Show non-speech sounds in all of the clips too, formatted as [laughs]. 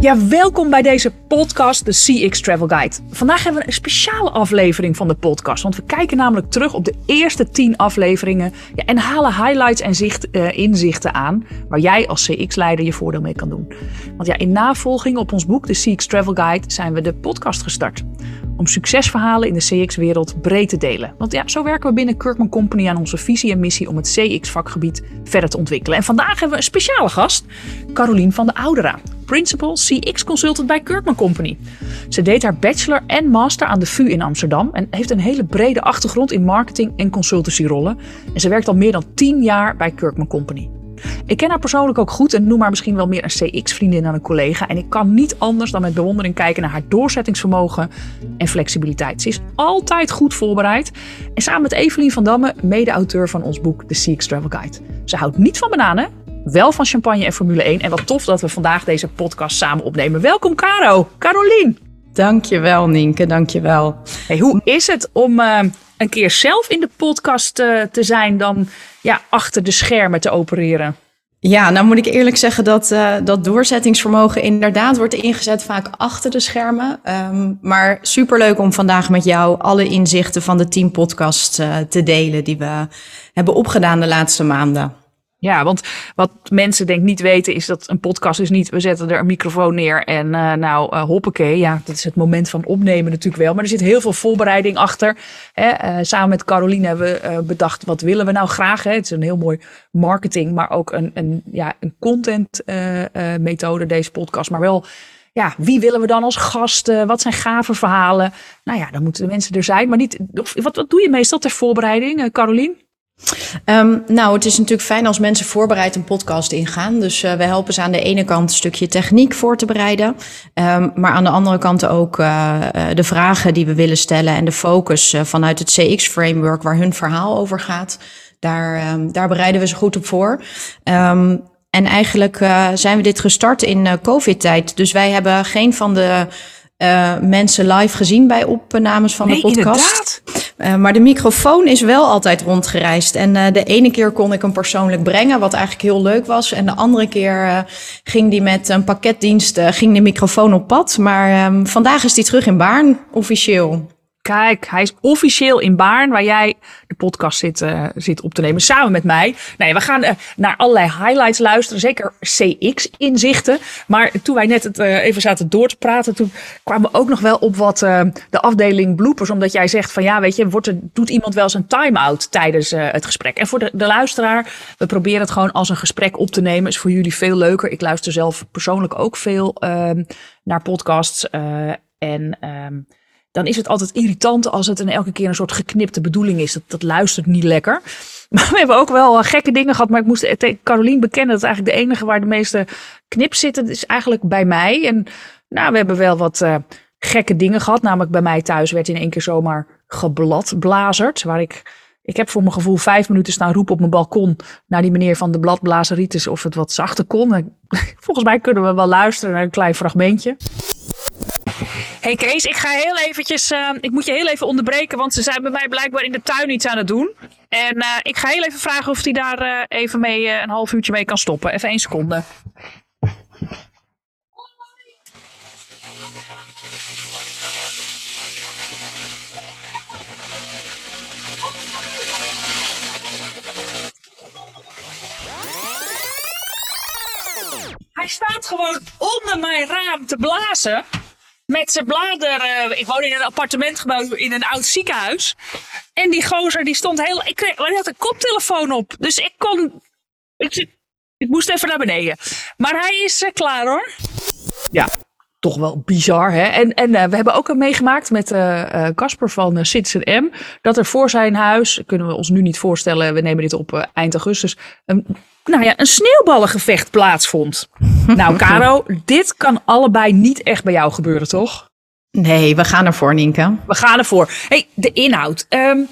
Ja, welkom bij deze podcast, de CX Travel Guide. Vandaag hebben we een speciale aflevering van de podcast, want we kijken namelijk terug op de eerste 10 afleveringen ja, en halen highlights en zicht, uh, inzichten aan waar jij als CX-leider je voordeel mee kan doen. Want ja, in navolging op ons boek, de CX Travel Guide, zijn we de podcast gestart. Om succesverhalen in de CX-wereld breed te delen. Want ja, zo werken we binnen Kirkman Company aan onze visie en missie om het CX-vakgebied verder te ontwikkelen. En vandaag hebben we een speciale gast, Carolien van de Oudera. Principal CX Consultant bij Kirkman Company. Ze deed haar bachelor en master aan de VU in Amsterdam en heeft een hele brede achtergrond in marketing en consultancyrollen. En ze werkt al meer dan 10 jaar bij Kirkman Company. Ik ken haar persoonlijk ook goed en noem haar misschien wel meer een CX-vriendin dan een collega. En ik kan niet anders dan met bewondering kijken naar haar doorzettingsvermogen en flexibiliteit. Ze is altijd goed voorbereid. En samen met Evelien van Damme, mede-auteur van ons boek The CX Travel Guide. Ze houdt niet van bananen, wel van champagne en Formule 1. En wat tof dat we vandaag deze podcast samen opnemen. Welkom Caro, Carolien. Dankjewel Nienke, dankjewel. Hey, hoe is het om uh, een keer zelf in de podcast uh, te zijn dan ja, achter de schermen te opereren? Ja, nou moet ik eerlijk zeggen dat uh, dat doorzettingsvermogen inderdaad wordt ingezet vaak achter de schermen. Um, maar superleuk om vandaag met jou alle inzichten van de team podcast te delen die we hebben opgedaan de laatste maanden. Ja, want wat mensen denk niet weten is dat een podcast is niet... we zetten er een microfoon neer en uh, nou uh, hoppakee. Ja, dat is het moment van opnemen natuurlijk wel. Maar er zit heel veel voorbereiding achter. Hè? Uh, samen met Caroline hebben we bedacht wat willen we nou graag. Hè? Het is een heel mooi marketing, maar ook een, een, ja, een content methode deze podcast. Maar wel ja, wie willen we dan als gasten? Wat zijn gave verhalen? Nou ja, dan moeten de mensen er zijn. Maar niet, wat, wat doe je meestal ter voorbereiding, Carolien? Um, nou, het is natuurlijk fijn als mensen voorbereid een podcast ingaan. Dus uh, we helpen ze aan de ene kant een stukje techniek voor te bereiden. Um, maar aan de andere kant ook uh, de vragen die we willen stellen en de focus uh, vanuit het CX-framework waar hun verhaal over gaat. Daar, um, daar bereiden we ze goed op voor. en eigenlijk zijn we dit gestart in COVID-tijd. Dus wij hebben geen van de mensen live gezien bij opnames van nee, de podcast. Uh, maar de microfoon is wel altijd rondgereisd. En uh, de ene keer kon ik hem persoonlijk brengen, wat eigenlijk heel leuk was. En de andere keer ging die met een pakketdienst, ging de microfoon op pad. Maar um, vandaag is die terug in Baarn, officieel. Kijk, hij is officieel in Baarn, waar jij de podcast zit, uh, zit op te nemen, samen met mij. Nee, we gaan uh, naar allerlei highlights luisteren, zeker CX-inzichten. Maar toen wij net het, uh, even zaten door te praten, toen kwamen we ook nog wel op wat de afdeling bloopers. Omdat jij zegt van ja, weet je, wordt er, doet iemand wel eens een time-out tijdens het gesprek. En voor de, luisteraar, we proberen het gewoon als een gesprek op te nemen. Is voor jullie veel leuker. Ik luister zelf persoonlijk ook veel ehm, naar podcasts. en... Um, dan is het altijd irritant als het een elke keer een soort geknipte bedoeling is. Dat, dat luistert niet lekker. [laughs] Maar we hebben ook wel gekke dingen gehad. Maar ik moest tegen Carolien bekennen dat eigenlijk de enige waar de meeste knips zitten, is eigenlijk bij mij. En nou, we hebben wel wat uh, gekke dingen gehad. Namelijk bij mij thuis werd in één keer zomaar gebladblazerd. Waar ik, ik heb voor mijn gevoel vijf minuten staan roepen op mijn balkon naar die meneer van de bladblazeritis of het wat zachter kon. [laughs] Volgens mij kunnen we wel luisteren naar een klein fragmentje. Hey Kees, ik ga heel eventjes, uh, ik moet je heel even onderbreken, want ze zijn bij mij blijkbaar in de tuin iets aan het doen. En uh, ik ga heel even vragen of hij daar uh, even mee een half uurtje mee kan stoppen. Even één seconde. Hij staat gewoon onder mijn raam te blazen met zijn blader. Uh, ik woon in een appartementgebouw in een oud ziekenhuis. En die gozer die stond heel. Ik kreeg, hij had een koptelefoon op. Dus ik kon. Ik, ik moest even naar beneden. Maar hij is uh, klaar hoor. Ja, toch wel bizar. Hè? En, en uh, we hebben ook meegemaakt met Casper van Citizen M. Dat er voor zijn huis, kunnen we ons nu niet voorstellen, we nemen dit op eind augustus, nou ja, een sneeuwballengevecht plaatsvond. [laughs] nou, Caro, dit kan allebei niet echt bij jou gebeuren, toch? Nee, we gaan ervoor, Nienke. We gaan ervoor. Hey, de inhoud. Um,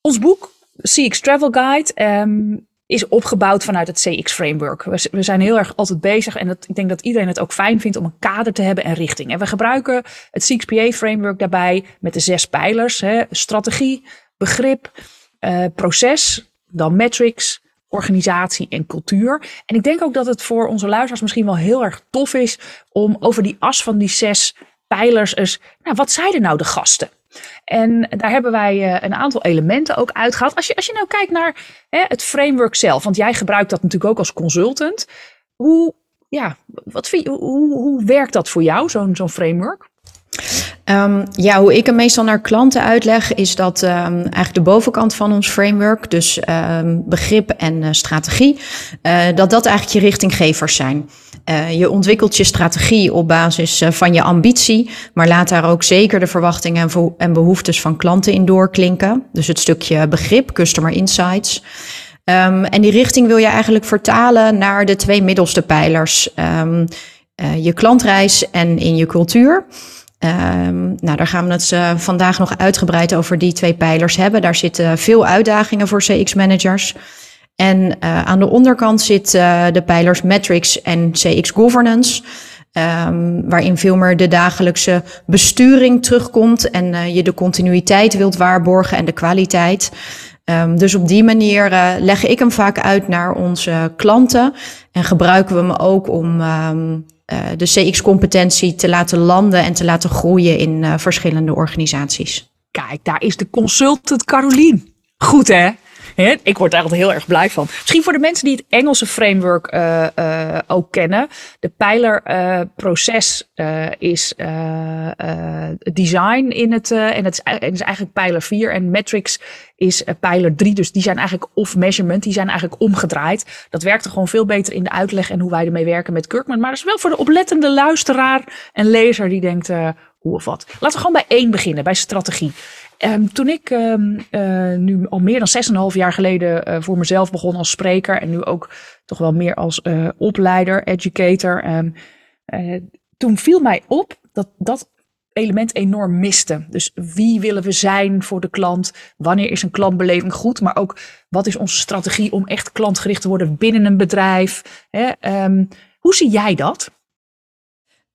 ons boek, CX Travel Guide, um, is opgebouwd vanuit het CX-framework. We, we, zijn heel erg altijd bezig en dat, ik denk dat iedereen het ook fijn vindt om een kader te hebben en richting. En we gebruiken het CXPA-framework daarbij met de zes pijlers. Hè, strategie, begrip, uh, proces, dan metrics, organisatie en cultuur. En ik denk ook dat het voor onze luisteraars misschien wel heel erg tof is om over die as van die zes pijlers eens, nou, wat zeiden nou de gasten? En daar hebben wij eh, een aantal elementen ook uitgehaald. Als je, als je nou kijkt naar hè, het framework zelf, want jij gebruikt dat natuurlijk ook als consultant. Hoe, ja, wat hoe, hoe werkt dat voor jou, zo'n zo'n framework? Um, ja, hoe ik hem meestal naar klanten uitleg, is dat um, eigenlijk de bovenkant van ons framework, dus um, begrip en uh, strategie, uh, dat dat eigenlijk je richtinggevers zijn. Uh, je ontwikkelt je strategie op basis van je ambitie, maar laat daar ook zeker de verwachtingen en, en behoeftes van klanten in doorklinken. Dus het stukje begrip, customer insights. En die richting wil je eigenlijk vertalen naar de twee middelste pijlers. Je klantreis en in je cultuur. Um, nou, daar gaan we het uh, vandaag nog uitgebreid over die twee pijlers hebben. Daar zitten veel uitdagingen voor CX-managers. En uh, aan de onderkant zitten de pijlers metrics en CX governance. Um, waarin veel meer de dagelijkse besturing terugkomt en je de continuïteit wilt waarborgen en de kwaliteit. Um, dus op die manier leg ik hem vaak uit naar onze klanten en gebruiken we hem ook om de CX-competentie te laten landen en te laten groeien in uh, verschillende organisaties. Kijk, daar is de consultant Carolien. Goed hè? Ik word daar heel erg blij van. Misschien voor de mensen die het Engelse framework uh, uh, ook kennen. De pijlerproces uh, is design in het, en het is, eigenlijk pijler 4. En metrics is pijler 3. Dus die zijn eigenlijk, of measurement, die zijn eigenlijk omgedraaid. Dat werkt er gewoon veel beter in de uitleg en hoe wij ermee werken met Kirkman. Maar dat is wel voor de oplettende luisteraar en lezer die denkt, hoe of wat. Laten we gewoon bij één beginnen, bij strategie. Um, toen ik um, uh, nu al meer dan 6,5 jaar geleden uh, voor mezelf begon als spreker en nu ook toch wel meer als uh, opleider, educator, um, toen viel mij op dat dat element enorm miste. Dus wie willen we zijn voor de klant? Wanneer is een klantbeleving goed? Maar ook wat is onze strategie om echt klantgericht te worden binnen een bedrijf? Hè? hoe zie jij dat?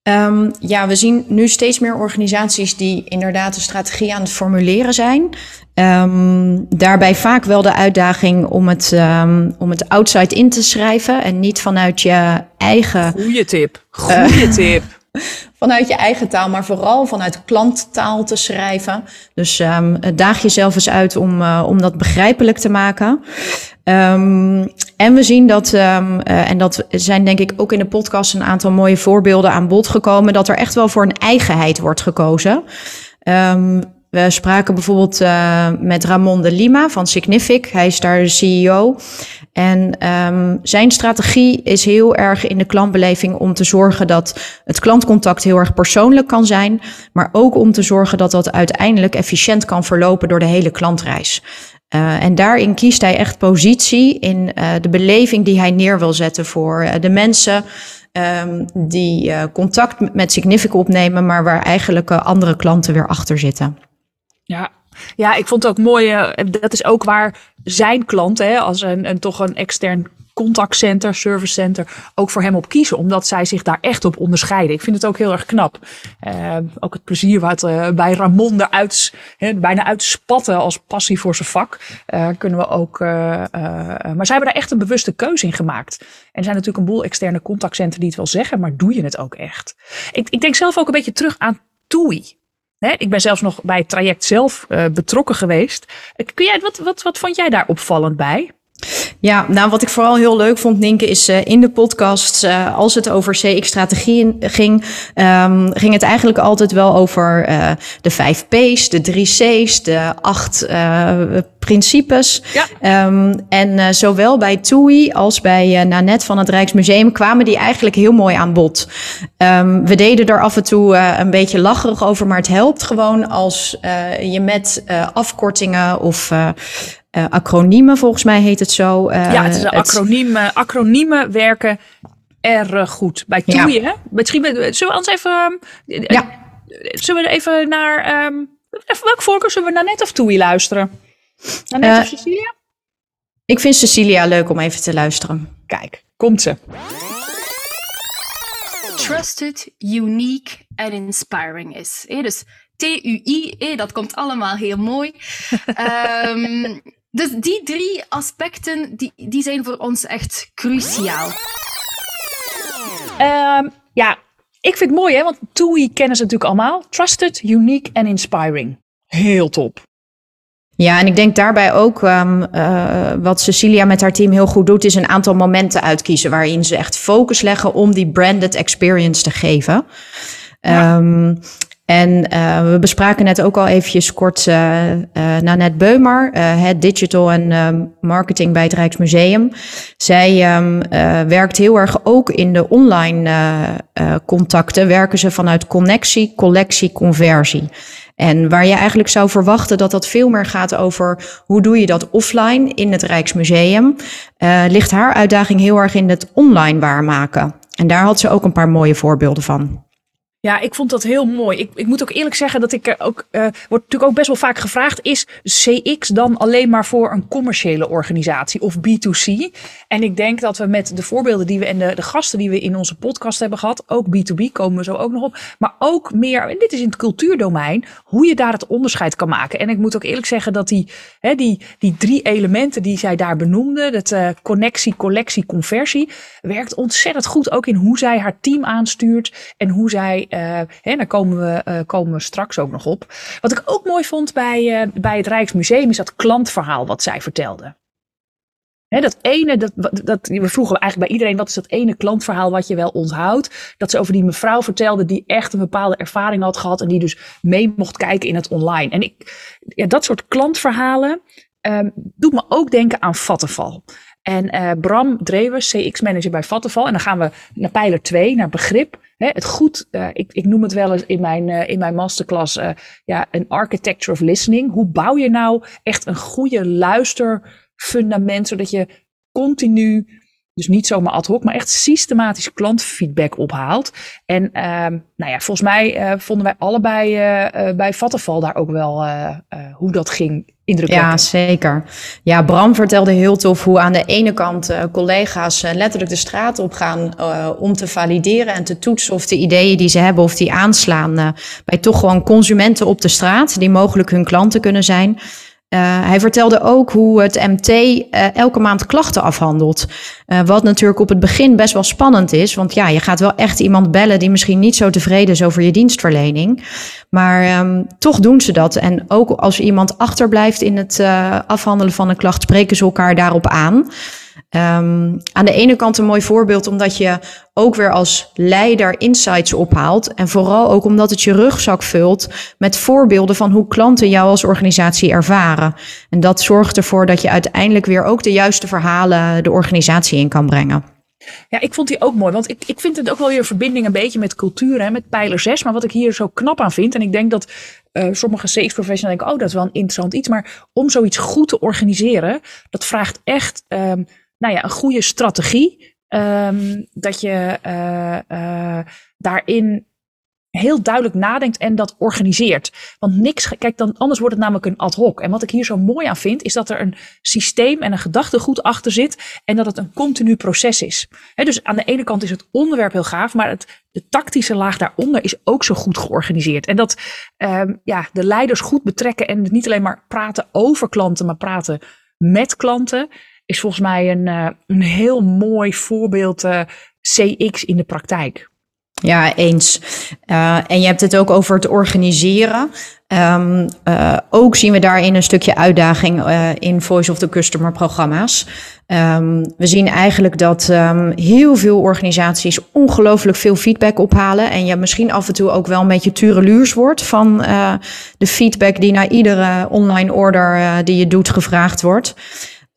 Um, ja, we zien nu steeds meer organisaties die inderdaad een strategie aan het formuleren zijn. Um, daarbij vaak wel de uitdaging om het, um, om het outside in te schrijven en niet vanuit je eigen. Goeie tip. Goeie uh, tip. [laughs] Vanuit je eigen taal, maar vooral vanuit klanttaal te schrijven. Dus daag jezelf eens uit om, uh, om dat begrijpelijk te maken. Um, en we zien dat, um, uh, en dat zijn denk ik ook in de podcast een aantal mooie voorbeelden aan bod gekomen, dat er echt wel voor een eigenheid wordt gekozen. Um, we spraken bijvoorbeeld uh, met Ramon de Lima van Signific. Hij is daar de CEO. En zijn strategie is heel erg in de klantbeleving om te zorgen dat het klantcontact heel erg persoonlijk kan zijn. Maar ook om te zorgen dat dat uiteindelijk efficiënt kan verlopen door de hele klantreis. Uh, en daarin kiest hij echt positie in uh, de beleving die hij neer wil zetten voor uh, de mensen um, die contact met Signific opnemen, maar waar eigenlijk andere klanten weer achter zitten. Ja, ja, ik vond het ook mooi. Dat is ook waar zijn klanten, als een, een toch een extern contactcenter, servicecenter, ook voor hem op kiezen. Omdat zij zich daar echt op onderscheiden. Ik vind het ook heel erg knap. Uh, ook het plezier wat uh, bij Ramon eruit, he, bijna uitspatten als passie voor zijn vak. Uh, kunnen we ook. maar zij hebben daar echt een bewuste keuze in gemaakt. En er zijn natuurlijk een boel externe contactcenter die het wel zeggen, maar doe je het ook echt? Ik, ik denk zelf ook een beetje terug aan. Hè, ik ben zelfs nog bij het traject zelf betrokken geweest. Kun jij, wat, wat, wat vond jij daar opvallend bij? Ja, nou wat ik vooral heel leuk vond, Ninke, is uh, in de podcast, uh, als het over CX-strategieën ging, um, ging het eigenlijk altijd wel over uh, de vijf P's, de drie C's, de acht principes. Ja. Um, en zowel bij TUI als bij Nanette van het Rijksmuseum kwamen die eigenlijk heel mooi aan bod. Um, we deden er af en toe een beetje lacherig over, maar het helpt gewoon als je met afkortingen of uh, acroniemen, volgens mij heet het zo. Uh, ja, het is een acroniem. acroniemen werken erg goed. Bij TUI, ja. hè? Misschien, zullen we ons even... Ja. Zullen we even naar... Um, welke voorkeur zullen we naar net of TUI luisteren? Naar net of Cecilia? Ik vind Cecilia leuk om even te luisteren. Kijk, komt ze. Trusted, unique en inspiring is. Dus TUI, dat komt allemaal heel mooi. um, [laughs] Dus die drie aspecten die, die zijn voor ons echt cruciaal. Um, ja, ik vind het mooi, hè? Want TUI kennen ze natuurlijk allemaal. Trusted, unique en inspiring. Heel top. Ja, en ik denk daarbij ook um, uh, wat Cecilia met haar team heel goed doet, is een aantal momenten uitkiezen waarin ze echt focus leggen om die branded experience te geven. Ja. Um, en uh, we bespraken net ook al eventjes kort uh, uh, Nanette Beumer, het digital en marketing bij het Rijksmuseum. Zij um, werkt heel erg ook in de online contacten, werken ze vanuit connectie, collectie, conversie. En waar je eigenlijk zou verwachten dat dat veel meer gaat over hoe doe je dat offline in het Rijksmuseum, ligt haar uitdaging heel erg in het online waarmaken. En daar had ze ook een paar mooie voorbeelden van. Ja, ik vond dat heel mooi. Ik, ik moet ook eerlijk zeggen dat ik er ook, uh, wordt natuurlijk ook best wel vaak gevraagd, is CX dan alleen maar voor een commerciële organisatie of B2C? En ik denk dat we met de voorbeelden die we en de, de gasten die we in onze podcast hebben gehad, ook B2B komen we zo ook nog op, maar ook meer, en dit is in het cultuurdomein, hoe je daar het onderscheid kan maken. En ik moet ook eerlijk zeggen dat die, hè, die, die drie elementen die zij daar benoemde, dat uh, connectie, collectie, conversie, werkt ontzettend goed ook in hoe zij haar team aanstuurt en hoe zij hè, daar komen we, uh, komen straks ook nog op. Wat ik ook mooi vond bij, uh, bij het Rijksmuseum is dat klantverhaal wat zij vertelde. Dat ene, dat, dat, we vroegen eigenlijk bij iedereen, wat is dat ene klantverhaal wat je wel onthoudt? Dat ze over die mevrouw vertelde die echt een bepaalde ervaring had gehad en die dus mee mocht kijken in het online. En ik, ja, dat soort klantverhalen um, doet me ook denken aan Vattenval. En uh, Bram Drewes, CX-manager bij Vattenval. En dan gaan we naar pijler 2, naar begrip. Hè, het goed, uh, ik, ik noem het wel eens in mijn, uh, in mijn masterclass, ja, een architecture of listening. Hoe bouw je nou echt een goede luisterfundament, zodat je continu, dus niet zomaar ad hoc, maar echt systematisch klantfeedback ophaalt. En uh, nou ja, volgens mij vonden wij allebei bij Vattenval daar ook wel hoe dat ging ja, zeker. Ja, Bram vertelde heel tof hoe aan de ene kant uh, collega's uh, letterlijk de straat op gaan uh, om te valideren en te toetsen of de ideeën die ze hebben of die aanslaan bij toch gewoon consumenten op de straat die mogelijk hun klanten kunnen zijn. Uh, hij vertelde ook hoe het MT uh, elke maand klachten afhandelt. Uh, wat natuurlijk op het begin best wel spannend is. Want ja, je gaat wel echt iemand bellen die misschien niet zo tevreden is over je dienstverlening. Maar um, toch doen ze dat. En ook als iemand achterblijft in het afhandelen van een klacht, spreken ze elkaar daarop aan. Um, aan de ene kant een mooi voorbeeld, omdat je ook weer als leider insights ophaalt. En vooral ook omdat het je rugzak vult met voorbeelden van hoe klanten jou als organisatie ervaren. En dat zorgt ervoor dat je uiteindelijk weer ook de juiste verhalen de organisatie in kan brengen. Ja, ik vond die ook mooi. Want ik, ik vind het ook wel weer een verbinding een beetje met cultuur, hè, met pijler 6. Maar wat ik hier zo knap aan vind, en ik denk dat uh, sommige CX-professionals denken, oh, dat is wel een interessant iets. Maar om zoiets goed te organiseren, dat vraagt echt um, nou ja, een goede strategie. Um, dat je uh, uh, daarin heel duidelijk nadenkt en dat organiseert. Want niks, kijk, dan, anders wordt het namelijk een ad hoc. En wat ik hier zo mooi aan vind, is dat er een systeem en een gedachtegoed achter zit en dat het een continu proces is. Dus aan de ene kant is het onderwerp heel gaaf, maar het, de tactische laag daaronder is ook zo goed georganiseerd. En dat um, ja, de leiders goed betrekken en niet alleen maar praten over klanten, maar praten met klanten is volgens mij een, uh, een heel mooi voorbeeld uh, CX in de praktijk. Ja, eens. Uh, en je hebt het ook over het organiseren. Uh, ook zien we daarin een stukje uitdaging in Voice of the Customer programma's. Um, we zien eigenlijk dat um, heel veel organisaties ongelooflijk veel feedback ophalen. En je misschien af en toe ook wel een beetje tureluurs wordt van de feedback die naar iedere online order die je doet gevraagd wordt.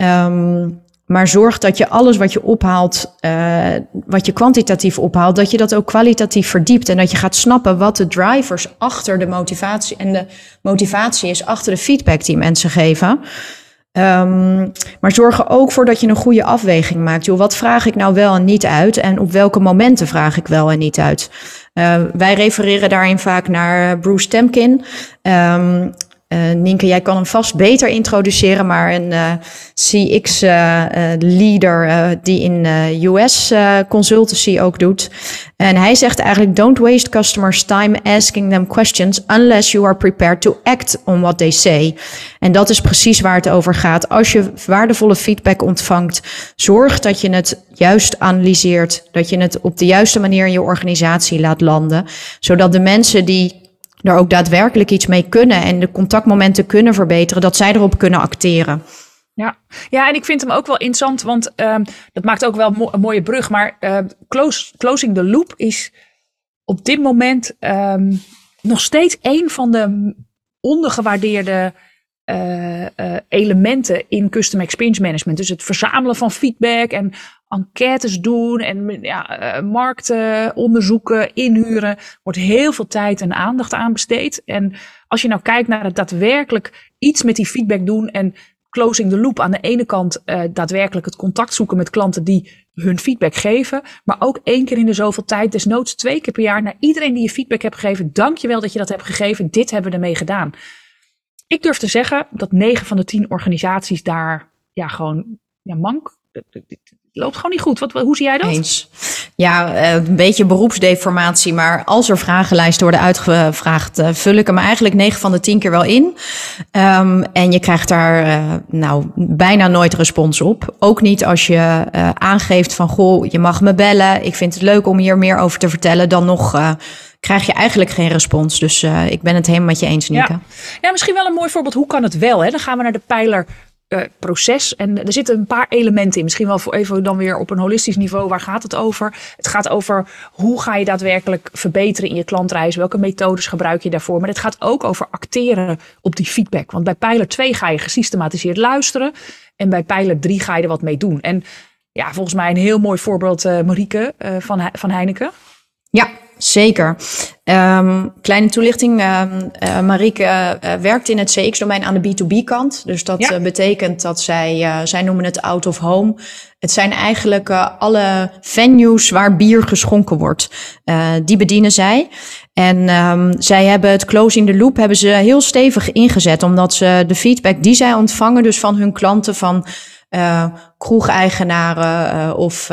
Um, maar zorg dat je alles wat je ophaalt, uh, wat je kwantitatief ophaalt, dat je dat ook kwalitatief verdiept. En dat je gaat snappen wat de drivers achter de motivatie en de motivatie is achter de feedback die mensen geven. Um, maar zorg er ook voor dat je een goede afweging maakt. Wat vraag ik nou wel en niet uit? En op welke momenten vraag ik wel en niet uit? Uh, wij refereren daarin vaak naar Bruce Temkin. Um, Nienke, jij kan hem vast beter introduceren, maar een CX-leader die in US consultancy ook doet. En hij zegt eigenlijk: Don't waste customers' time asking them questions unless you are prepared to act on what they say. En dat is precies waar het over gaat. Als je waardevolle feedback ontvangt, zorg dat je het juist analyseert, dat je het op de juiste manier in je organisatie laat landen, zodat de mensen die er ook daadwerkelijk iets mee kunnen en de contactmomenten kunnen verbeteren, dat zij erop kunnen acteren. Ja. ja, en ik vind hem ook wel interessant, want um, dat maakt ook wel een mooie brug. Maar close, closing the loop is op dit moment um, nog steeds een van de ondergewaardeerde uh, uh, elementen in custom experience management. Dus het verzamelen van feedback en enquêtes doen en ja, markten onderzoeken, inhuren. Wordt heel veel tijd en aandacht aan besteed. En als je nou kijkt naar het daadwerkelijk iets met die feedback doen en closing the loop. Aan de ene kant uh, daadwerkelijk het contact zoeken met klanten die hun feedback geven. Maar ook één keer in de zoveel tijd, desnoods twee keer per jaar, naar iedereen die je feedback hebt gegeven. Dankjewel dat je dat hebt gegeven. Dit hebben we ermee gedaan. Ik durf te zeggen dat negen van de tien organisaties daar ja, gewoon ja, mank loopt gewoon niet goed. Wat, hoe zie jij dat? Eens. Ja, eh, een beetje beroepsdeformatie. Maar als er vragenlijsten worden uitgevraagd, eh, vul ik hem eigenlijk 9 van de 10 keer wel in. Um, en je krijgt daar uh, nou bijna nooit respons op. Ook niet als je uh, aangeeft van goh, je mag me bellen. Ik vind het leuk om hier meer over te vertellen. Dan nog uh, krijg je eigenlijk geen respons. Dus uh, ik ben het helemaal met je eens, Nieke. Ja. ja, misschien wel een mooi voorbeeld. Hoe kan het wel? Hè? Dan gaan we naar de pijler proces. En er zitten een paar elementen in. Misschien wel voor even dan weer op een holistisch niveau. Waar gaat het over? Het gaat over hoe ga je daadwerkelijk verbeteren in je klantreis? Welke methodes gebruik je daarvoor? Maar het gaat ook over acteren op die feedback. Want bij pijler 2 ga je gesystematiseerd luisteren. En bij pijler 3 ga je er wat mee doen. En ja, volgens mij een heel mooi voorbeeld, uh, Marieke uh, van, van Heineken. Ja, Zeker. Um, kleine toelichting. Uh, uh, Marieke uh, werkt in het CX-domein aan de B2B-kant. Dus dat ja. betekent dat zij, zij noemen het out of home. Het zijn eigenlijk alle venues waar bier geschonken wordt. die bedienen zij. En um, zij hebben het closing the loop hebben ze heel stevig ingezet. Omdat ze de feedback die zij ontvangen, dus van hun klanten, van kroegeigenaren of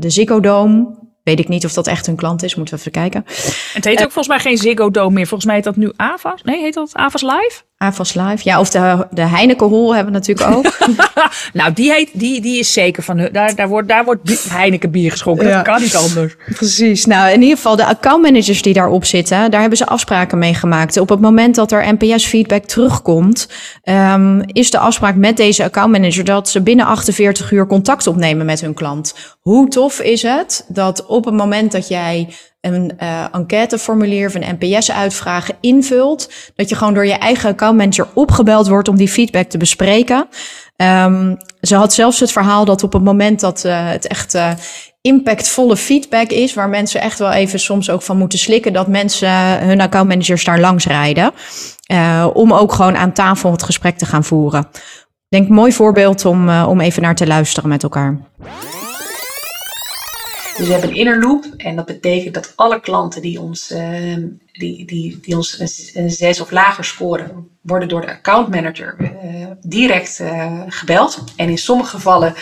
de Ziggo Dome Weet ik niet of dat echt hun klant is. Moeten we even kijken. Het heet ook uh, volgens mij geen Ziggo Dome meer. Volgens mij heet dat nu Avas. Nee, heet dat Avas Live? Avas Live. Ja, of de, de Heineken Hall hebben we natuurlijk ook. [laughs] nou, die, heet, die, die is zeker van... Daar, daar wordt, daar wordt Heineken bier geschonken. Ja. Dat kan niet anders. Precies. Nou, in ieder geval de accountmanagers die daarop zitten... daar hebben ze afspraken mee gemaakt. Op het moment dat er NPS-feedback terugkomt... Um, is de afspraak met deze accountmanager... dat ze binnen 48 uur contact opnemen met hun klant. Hoe tof is het dat op het moment dat jij een uh, enquêteformulier of een NPS-uitvragen invult, dat je gewoon door je eigen accountmanager opgebeld wordt om die feedback te bespreken. Um, ze had zelfs het verhaal dat op het moment dat uh, het echt uh, impactvolle feedback is, waar mensen echt wel even soms ook van moeten slikken, dat mensen hun accountmanagers daar langs rijden. Om ook gewoon aan tafel het gesprek te gaan voeren. Denk mooi voorbeeld om, om even naar te luisteren met elkaar. Dus we hebben een inner loop en dat betekent dat alle klanten die ons, uh, die, die, die ons een zes of lager scoren, worden door de accountmanager uh, direct uh, gebeld. En in sommige gevallen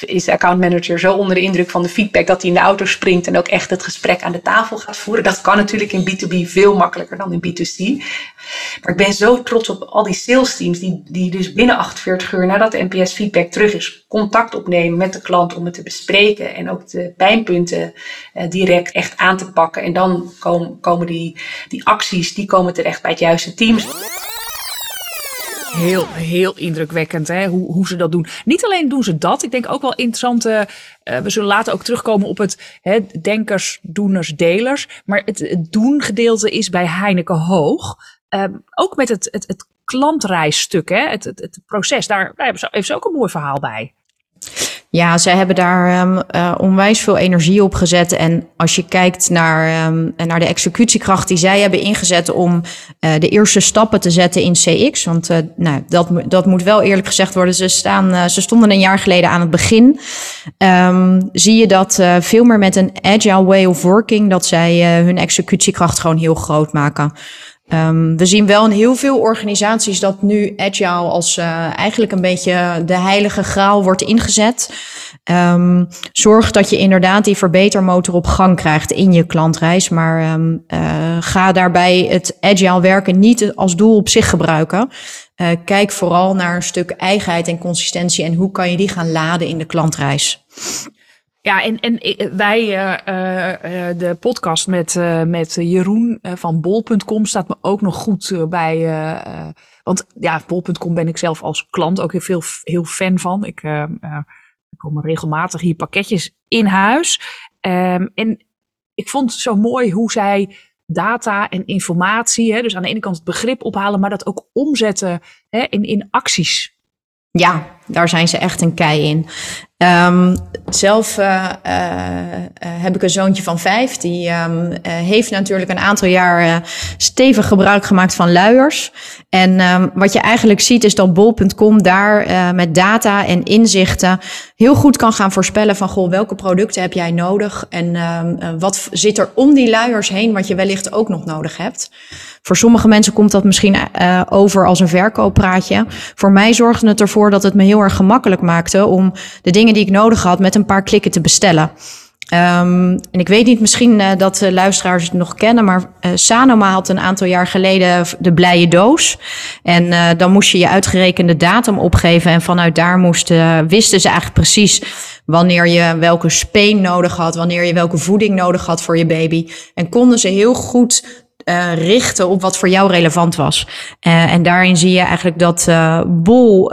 is de accountmanager zo onder de indruk van de feedback dat hij in de auto springt en ook echt het gesprek aan de tafel gaat voeren. Dat kan natuurlijk in B2B veel makkelijker dan in B2C. Maar ik ben zo trots op al die sales teams die, die dus binnen 48 uur nadat de NPS feedback terug is, contact opnemen met de klant om het te bespreken en ook de pijnpunten uh, direct echt aan te pakken. En dan komen, komen die, die acties, die komen terecht bij het juiste team. Heel, heel indrukwekkend hè? Hoe, hoe ze dat doen. Niet alleen doen ze dat, ik denk ook wel interessante. Uh, we zullen later ook terugkomen op het hè, denkers, doeners, delers. Maar het, het doen gedeelte is bij Heineken hoog. Uh, ook met het, het, het klantreisstuk, hè? Het, het, het proces, daar, daar hebben ze, heeft ze ook een mooi verhaal bij. Ja, zij hebben daar um, onwijs veel energie op gezet. En als je kijkt naar, um, naar de executiekracht die zij hebben ingezet om uh, de eerste stappen te zetten in CX. Want uh, nou, dat, dat moet wel eerlijk gezegd worden. Ze, staan, ze stonden een jaar geleden aan het begin. Um, zie je dat veel meer met een agile way of working, dat zij hun executiekracht gewoon heel groot maken. Um, we zien wel in heel veel organisaties dat nu agile als uh, eigenlijk een beetje de heilige graal wordt ingezet. Um, zorg dat je inderdaad die verbetermotor op gang krijgt in je klantreis. Maar um, uh, ga daarbij het agile werken niet als doel op zich gebruiken. Uh, kijk vooral naar een stuk eigenheid en consistentie en hoe kan je die gaan laden in de klantreis. Ja, en, en wij, uh, uh, de podcast met, met Jeroen van bol.com staat me ook nog goed bij. want ja, bol.com ben ik zelf als klant ook heel, veel, heel fan van. Ik, komen regelmatig hier pakketjes in huis. Um, en ik vond zo mooi hoe zij data en informatie, hè, dus aan de ene kant het begrip ophalen, maar dat ook omzetten hè, in, in acties. Ja, daar zijn ze echt een kei in. Um, zelf uh, uh, heb ik een zoontje van vijf. Die um, heeft natuurlijk een aantal jaar stevig gebruik gemaakt van luiers. En um, wat je eigenlijk ziet is dat bol.com daar met data en inzichten heel goed kan gaan voorspellen van goh, welke producten heb jij nodig en wat zit er om die luiers heen wat je wellicht ook nog nodig hebt. Voor sommige mensen komt dat misschien uh, over als een verkooppraatje. Voor mij zorgde het ervoor dat het me heel erg gemakkelijk maakte om de dingen die ik nodig had met een paar klikken te bestellen. Um, en ik weet niet, misschien uh, dat de luisteraars het nog kennen, maar uh, Sanoma had een aantal jaar geleden de blije doos. En uh, dan moest je je uitgerekende datum opgeven. En vanuit daar moesten, wisten ze eigenlijk precies wanneer je welke speen nodig had, wanneer je welke voeding nodig had voor je baby. En konden ze heel goed uh, richten op wat voor jou relevant was. Uh, en daarin zie je eigenlijk dat uh, Bol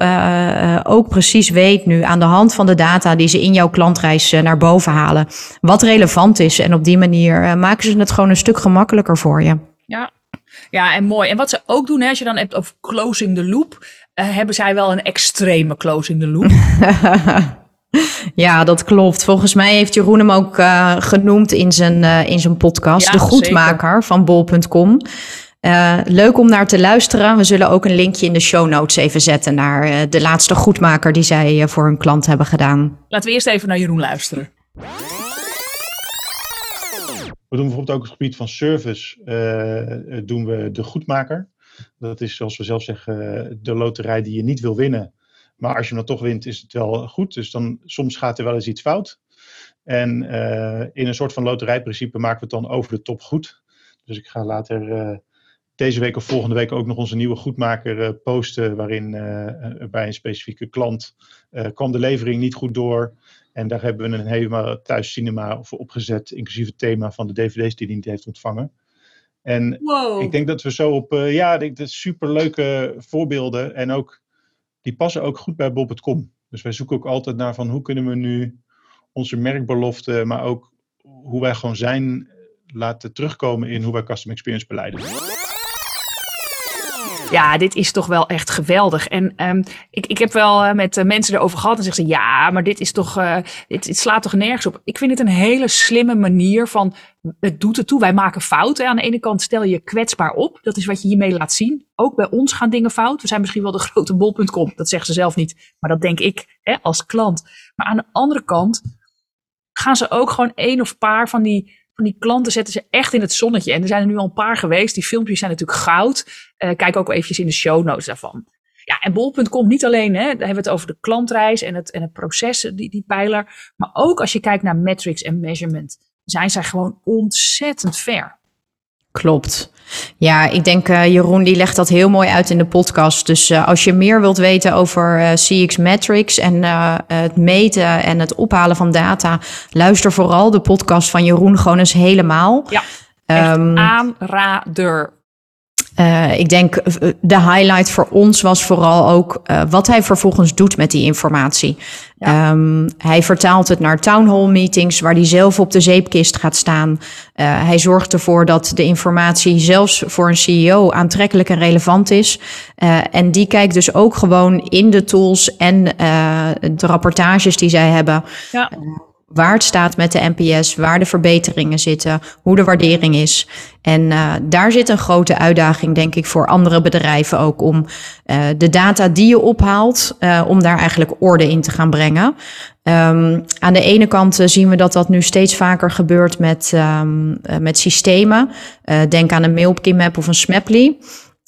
ook precies weet nu aan de hand van de data die ze in jouw klantreis naar boven halen, wat relevant is. En op die manier maken ze het gewoon een stuk gemakkelijker voor je. Ja, ja en mooi. En wat ze ook doen, hè, als je dan hebt over closing the loop, hebben zij wel een extreme closing the loop. [laughs] [laughs] Ja, dat klopt. Volgens mij heeft Jeroen hem ook uh, genoemd in zijn, uh, in zijn podcast. Ja, de goedmaker zeker. van bol.com. Uh, leuk om naar te luisteren. We zullen ook een linkje in de show notes even zetten naar de laatste goedmaker die zij voor hun klant hebben gedaan. Laten we eerst even naar Jeroen luisteren. We doen bijvoorbeeld ook op het gebied van service doen we de goedmaker. Dat is zoals we zelf zeggen de loterij die je niet wil winnen maar als je hem dan toch wint, is het wel goed. Dus dan soms gaat er wel eens iets fout. En uh, in een soort van loterijprincipe maken we het dan over de top goed. Dus ik ga later uh, deze week of volgende week ook nog onze nieuwe goedmaker uh, posten. Waarin bij een specifieke klant kwam de levering niet goed door. En daar hebben we een helemaal thuis cinema voor opgezet. Inclusief het thema van de dvd's die hij niet heeft ontvangen. En wow. ik denk dat we zo op, ja, dit is super leuke voorbeelden. En ook die passen ook goed bij Bob.com. Dus wij zoeken ook altijd naar van hoe kunnen we nu onze merkbelofte, maar ook hoe wij gewoon zijn, laten terugkomen in hoe wij custom experience beleiden. Ja, dit is toch wel echt geweldig. En um, ik, ik heb wel uh, met uh, mensen erover gehad en zeggen ze: ja, maar dit is toch, uh, dit, dit, slaat toch nergens op. Ik vind het een hele slimme manier van het doet het toe. Wij maken fouten. Aan de ene kant stel je kwetsbaar op. Dat is wat je hiermee laat zien. Ook bij ons gaan dingen fout. We zijn misschien wel de grote bol.com. Dat zeggen ze zelf niet. Maar dat denk ik hè, als klant. Maar aan de andere kant gaan ze ook gewoon één of paar van die die klanten zetten ze echt in het zonnetje. En er zijn er nu al een paar geweest. Die filmpjes zijn natuurlijk goud. Uh, kijk ook eventjes in de show notes daarvan. Ja, en bol.com niet alleen, hè, daar hebben we het over de klantreis en het, en het proces, die, die pijler. Maar ook als je kijkt naar metrics en measurement, zijn zij gewoon ontzettend ver. Klopt. Ja, ik denk uh, Jeroen die legt dat heel mooi uit in de podcast. Dus uh, als je meer wilt weten over uh, CX Metrics en het meten en het ophalen van data, luister vooral de podcast van Jeroen gewoon eens helemaal. Ja, um, aanrader. Uh, ik denk de highlight voor ons was vooral ook uh, wat hij vervolgens doet met die informatie. Ja. Um, hij vertaalt het naar town hall meetings waar hij zelf op de zeepkist gaat staan. Uh, hij zorgt ervoor dat de informatie zelfs voor een CEO aantrekkelijk en relevant is. en die kijkt dus ook gewoon in de tools en de rapportages die zij hebben. Ja waar het staat met de NPS, waar de verbeteringen zitten, hoe de waardering is. En uh, daar zit een grote uitdaging, denk ik, voor andere bedrijven ook om uh, de data die je ophaalt, uh, om daar eigenlijk orde in te gaan brengen. Um, aan de ene kant zien we dat dat nu steeds vaker gebeurt met, um, met systemen. denk aan een Mailkimap of een Smaply.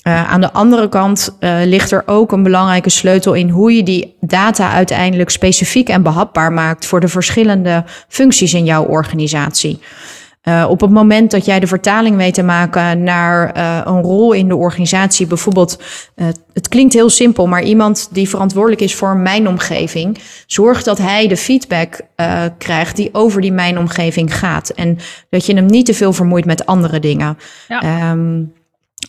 Uh, aan de andere kant uh, ligt er ook een belangrijke sleutel in hoe je die data uiteindelijk specifiek en behapbaar maakt voor de verschillende functies in jouw organisatie. Uh, op het moment dat jij de vertaling weet te maken naar een rol in de organisatie, bijvoorbeeld, het klinkt heel simpel, maar iemand die verantwoordelijk is voor mijn omgeving, zorgt dat hij de feedback krijgt die over die mijn omgeving gaat. En dat je hem niet te veel vermoeit met andere dingen. Ja. Um,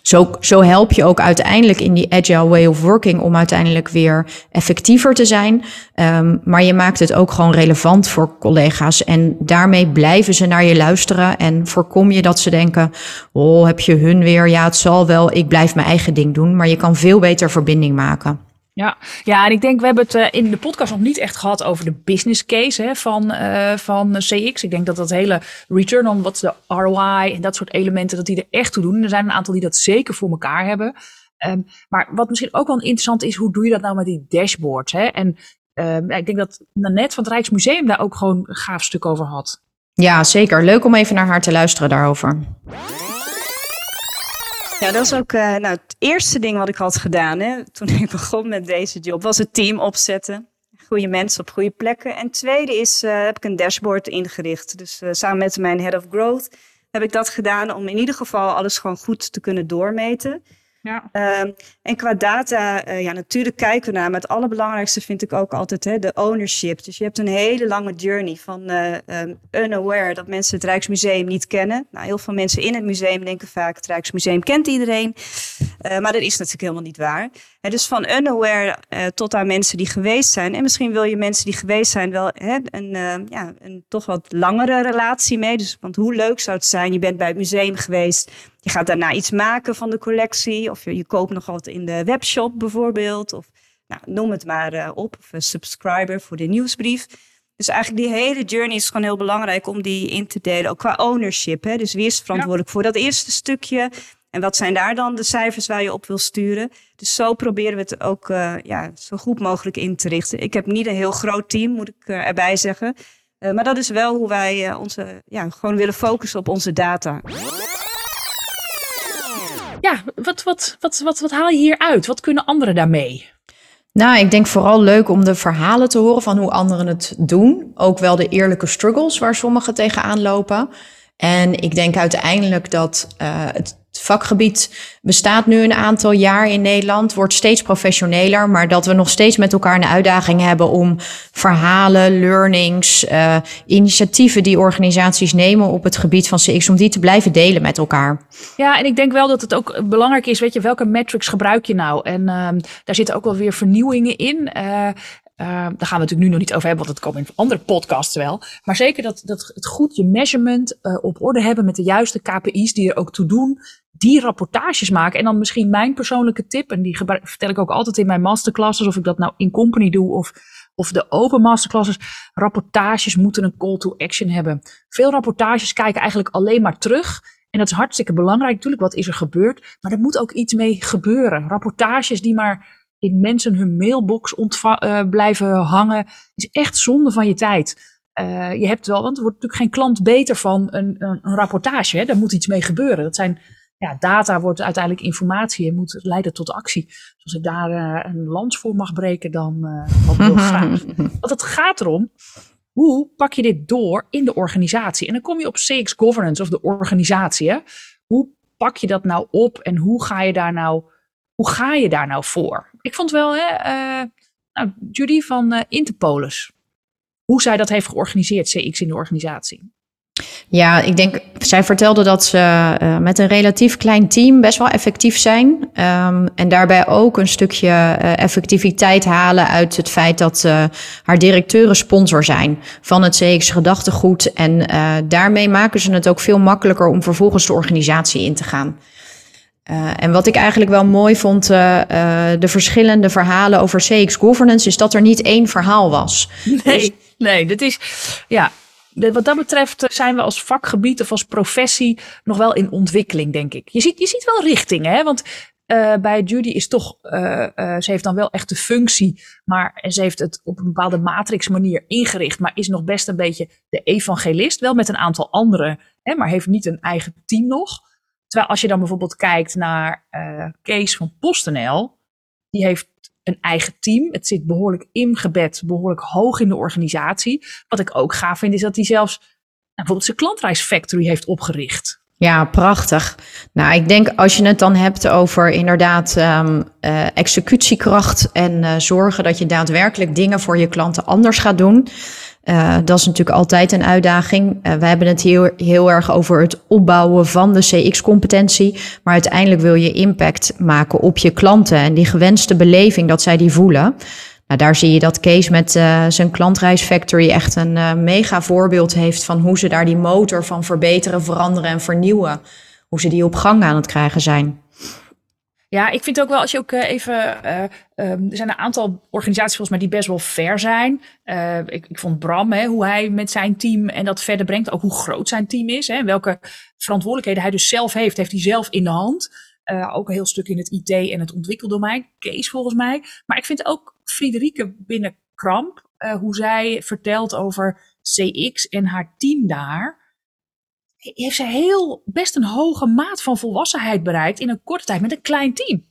zo, zo help je ook uiteindelijk in die agile way of working om uiteindelijk weer effectiever te zijn. Um, maar je maakt het ook gewoon relevant voor collega's. En daarmee blijven ze naar je luisteren. En voorkom je dat ze denken: Oh, heb je hun weer? Ja, het zal wel. Ik blijf mijn eigen ding doen. Maar je kan veel beter verbinding maken. Ja. ja, en ik denk, we hebben het uh, in de podcast nog niet echt gehad over de business case hè, van, uh, van CX. Ik denk dat dat hele return on what's de ROI en dat soort elementen, dat die er echt toe doen. Er zijn een aantal die dat zeker voor elkaar hebben. Um, maar wat misschien ook wel interessant is, hoe doe je dat nou met die dashboards? Hè? En um, ik denk dat Nanette van het Rijksmuseum daar ook gewoon een gaaf stuk over had. Ja, zeker. Leuk om even naar haar te luisteren daarover. Ja, dat is ook uh, nou, het eerste ding wat ik had gedaan hè, toen ik [laughs] begon met deze job, was het team opzetten. Goede mensen op goede plekken. En tweede is, uh, heb ik een dashboard ingericht. Dus uh, samen met mijn head of growth heb ik dat gedaan om in ieder geval alles gewoon goed te kunnen doormeten. Ja. Um, en qua data, uh, ja, natuurlijk kijken we naar. Maar het allerbelangrijkste vind ik ook altijd hè, de ownership. Dus je hebt een hele lange journey van uh, um, unaware dat mensen het Rijksmuseum niet kennen. Nou, heel veel mensen in het museum denken vaak: het Rijksmuseum kent iedereen. Uh, maar dat is natuurlijk helemaal niet waar. Dus van unaware tot aan mensen die geweest zijn. En misschien wil je mensen die geweest zijn wel hè, een, ja, een toch wat langere relatie mee. Dus, want hoe leuk zou het zijn? Je bent bij het museum geweest. Je gaat daarna iets maken van de collectie. Of je, je koopt nog wat in de webshop bijvoorbeeld. Of nou, noem het maar uh, op. Of een subscriber voor de nieuwsbrief. Dus eigenlijk die hele journey is gewoon heel belangrijk om die in te delen. Ook qua ownership. Hè? Dus wie is verantwoordelijk voor dat eerste stukje? En wat zijn daar dan de cijfers waar je op wil sturen? Dus zo proberen we het ook uh, ja, zo goed mogelijk in te richten. Ik heb niet een heel groot team, moet ik uh, erbij zeggen. maar dat is wel hoe wij onze, ja, gewoon willen focussen op onze data ja, wat, wat, wat, wat, wat haal je hier uit? Wat kunnen anderen daarmee? Nou, ik denk vooral leuk om de verhalen te horen van hoe anderen het doen. Ook wel de eerlijke struggles waar sommigen tegenaan lopen. En ik denk uiteindelijk dat uh, het vakgebied bestaat nu een aantal jaar in Nederland, wordt steeds professioneler, maar dat we nog steeds met elkaar een uitdaging hebben om verhalen, learnings, uh, initiatieven die organisaties nemen op het gebied van CX, om die te blijven delen met elkaar. Ja, en ik denk wel dat het ook belangrijk is, weet je, welke metrics gebruik je nou? En uh, daar zitten ook wel weer vernieuwingen in. Uh, daar gaan we natuurlijk nu nog niet over hebben, want dat komt in andere podcasts wel. Maar zeker dat, dat het goed je measurement uh, op orde hebben met de juiste KPI's die er ook toe doen. Die rapportages maken. En dan misschien mijn persoonlijke tip, en die vertel ik ook altijd in mijn masterclasses, of ik dat nou in company doe of, of de open masterclasses. Rapportages moeten een call to action hebben. Veel rapportages kijken eigenlijk alleen maar terug. En dat is hartstikke belangrijk. Natuurlijk, wat is er gebeurd? Maar er moet ook iets mee gebeuren. Rapportages die maar in mensen hun mailbox uh, blijven hangen, is echt zonde van je tijd. Uh, je hebt wel, want er wordt natuurlijk geen klant beter van een, een, een rapportage. Hè? Daar moet iets mee gebeuren. Dat zijn, ja, data wordt uiteindelijk informatie en moet leiden tot actie. Dus als ik daar uh, een lans voor mag breken, dan uh, wil graag. [laughs] Want het gaat erom, hoe pak je dit door in de organisatie? En dan kom je op CX governance of de organisatie. Hè? Hoe pak je dat nou op en hoe ga je daar nou, hoe ga je daar nou voor? Ik vond wel, hè, uh, nou, Judy van uh, Interpolis, hoe zij dat heeft georganiseerd, CX in de organisatie. Ja, ik denk, zij vertelde dat ze uh, met een relatief klein team best wel effectief zijn. Um, en daarbij ook een stukje effectiviteit halen uit het feit dat uh, haar directeuren sponsor zijn van het CX gedachtegoed. En daarmee maken ze het ook veel makkelijker om vervolgens de organisatie in te gaan. Uh, en wat ik eigenlijk wel mooi vond, uh, uh, de verschillende verhalen over CX governance, is dat er niet één verhaal was. Nee, dus... nee, dit is, ja, wat dat betreft zijn we als vakgebied of als professie nog wel in ontwikkeling, denk ik. Je ziet, je ziet wel richtingen, hè? want uh, bij Judy is toch, uh, uh, ze heeft dan wel echt de functie, maar ze heeft het op een bepaalde matrix manier ingericht, maar is nog best een beetje de evangelist, wel met een aantal anderen, hè, maar heeft niet een eigen team nog. Terwijl als je dan bijvoorbeeld kijkt naar Kees van PostNL, die heeft een eigen team. Het zit behoorlijk ingebed, behoorlijk hoog in de organisatie. Wat ik ook gaaf vind, is dat hij zelfs nou, bijvoorbeeld zijn klantreisfactory heeft opgericht. Ja, prachtig. Nou, ik denk als je het dan hebt over inderdaad um, uh, executiekracht en uh, zorgen dat je daadwerkelijk dingen voor je klanten anders gaat doen. Uh, dat is natuurlijk altijd een uitdaging. we hebben het heel, heel erg over het opbouwen van de CX-competentie. Maar uiteindelijk wil je impact maken op je klanten en die gewenste beleving dat zij die voelen. Nou, daar zie je dat Kees met uh, zijn klantreis factory echt een mega voorbeeld heeft van hoe ze daar die motor van verbeteren, veranderen en vernieuwen. Hoe ze die op gang aan het krijgen zijn. Ja, ik vind ook wel als je ook uh, even. Um, er zijn een aantal organisaties volgens mij die best wel ver zijn. Ik, ik, vond Bram, hè, hoe hij met zijn team en dat verder brengt. Ook hoe groot zijn team is. Hè, welke verantwoordelijkheden hij dus zelf heeft, heeft hij zelf in de hand. ook een heel stuk in het IT en het ontwikkeldomein. Kees volgens mij. Maar ik vind ook Friederike binnen Kramp, hoe zij vertelt over CX en haar team daar, heeft ze heel best een hoge maat van volwassenheid bereikt in een korte tijd met een klein team.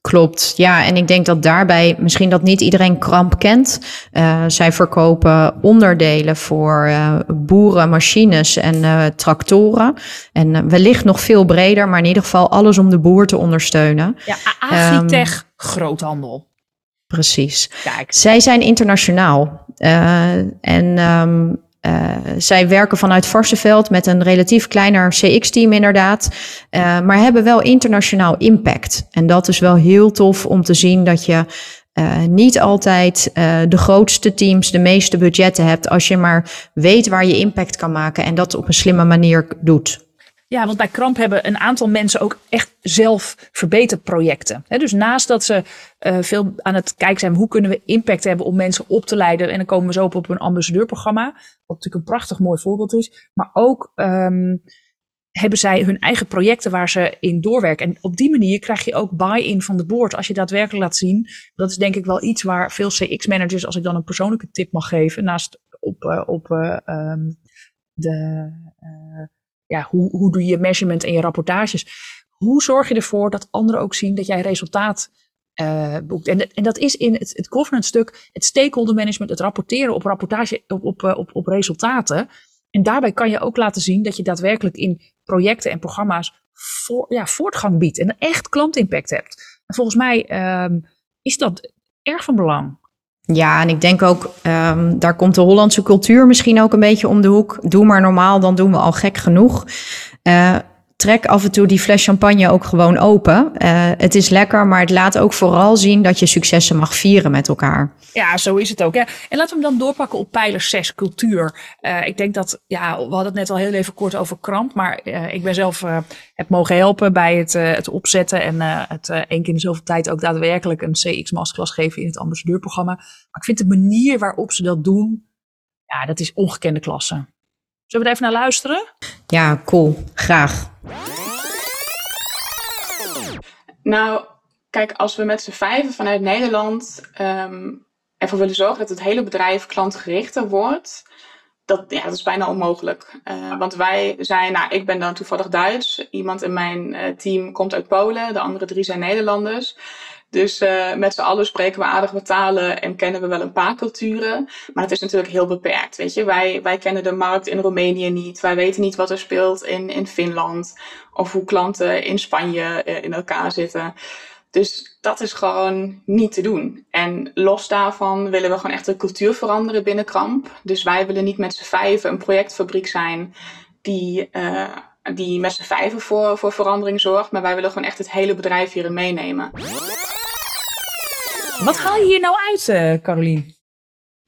Klopt, ja. En ik denk dat daarbij misschien dat niet iedereen Kramp kent. Uh, zij verkopen onderdelen voor uh, boeren, machines en uh, tractoren. En wellicht nog veel breder, maar in ieder geval alles om de boer te ondersteunen. Ja, Agritech, um, groothandel. Precies. Kijk. Zij zijn internationaal. En um, uh, zij werken vanuit Varsenveld met een relatief kleiner CX-team inderdaad. Uh, maar hebben wel internationaal impact. En dat is wel heel tof om te zien dat je uh, niet altijd de grootste teams, de meeste budgetten hebt. Als je maar weet waar je impact kan maken en dat op een slimme manier doet. Ja, want bij Kramp hebben een aantal mensen ook echt zelf verbeterprojecten. He, dus naast dat ze uh, veel aan het kijken zijn, hoe kunnen we impact hebben om mensen op te leiden. En dan komen we zo op, op een ambassadeurprogramma, wat natuurlijk een prachtig mooi voorbeeld is. Maar ook um, hebben zij hun eigen projecten waar ze in doorwerken. En op die manier krijg je ook buy-in van de board als je daadwerkelijk laat zien. Dat is denk ik wel iets waar veel CX-managers, als ik dan een persoonlijke tip mag geven, naast op, uh, op uh, um, de ja, hoe, hoe doe je measurement en je rapportages? Hoe zorg je ervoor dat anderen ook zien dat jij resultaat uh, boekt? En, en dat is in het, het governance stuk, het stakeholder management, het rapporteren op rapportage, op, op, eh, op, resultaten. En daarbij kan je ook laten zien dat je daadwerkelijk in projecten en programma's ja, voortgang biedt en echt klantimpact hebt. En volgens mij um, is dat erg van belang. Ja, en ik denk ook, um, daar komt de Hollandse cultuur misschien ook een beetje om de hoek. Doe maar normaal, dan doen we al gek genoeg. Uh, trek af en toe die fles champagne ook gewoon open. Uh, het is lekker, maar het laat ook vooral zien dat je successen mag vieren met elkaar. Ja, zo is het ook. En laten we hem dan doorpakken op pijler 6, cultuur. Uh, ik denk dat, ja, we hadden het net al heel even kort over kramp, maar uh, ik ben zelf heb mogen helpen bij het, het opzetten en het één keer in zoveel tijd ook daadwerkelijk een CX masterclass geven in het ambassadeurprogramma. Maar ik vind de manier waarop ze dat doen, ja, dat is ongekende klasse. Zullen we er even naar luisteren? Ja, cool. Graag. Nou, kijk, als we met z'n vijven vanuit Nederland um, ervoor willen zorgen dat het hele bedrijf klantgerichter wordt, dat, ja, dat is bijna onmogelijk. Uh, want wij zijn, nou, ik ben dan toevallig Duits. Iemand in mijn uh, team komt uit Polen. De andere drie zijn Nederlanders. Dus uh, met z'n allen spreken we aardig wat talen en kennen we wel een paar culturen. Maar het is natuurlijk heel beperkt. Weet je, wij, wij kennen de markt in Roemenië niet. Wij weten niet wat er speelt in, in Finland. Of hoe klanten in Spanje uh, in elkaar zitten. Dus dat is gewoon niet te doen. En los daarvan willen we gewoon echt de cultuur veranderen binnen Kramp. Dus wij willen niet met z'n vijven een projectfabriek zijn die, uh, die met z'n vijven voor, voor verandering zorgt. Maar wij willen gewoon echt het hele bedrijf hierin meenemen. Wat haal je hier nou uit, uh, Carolien?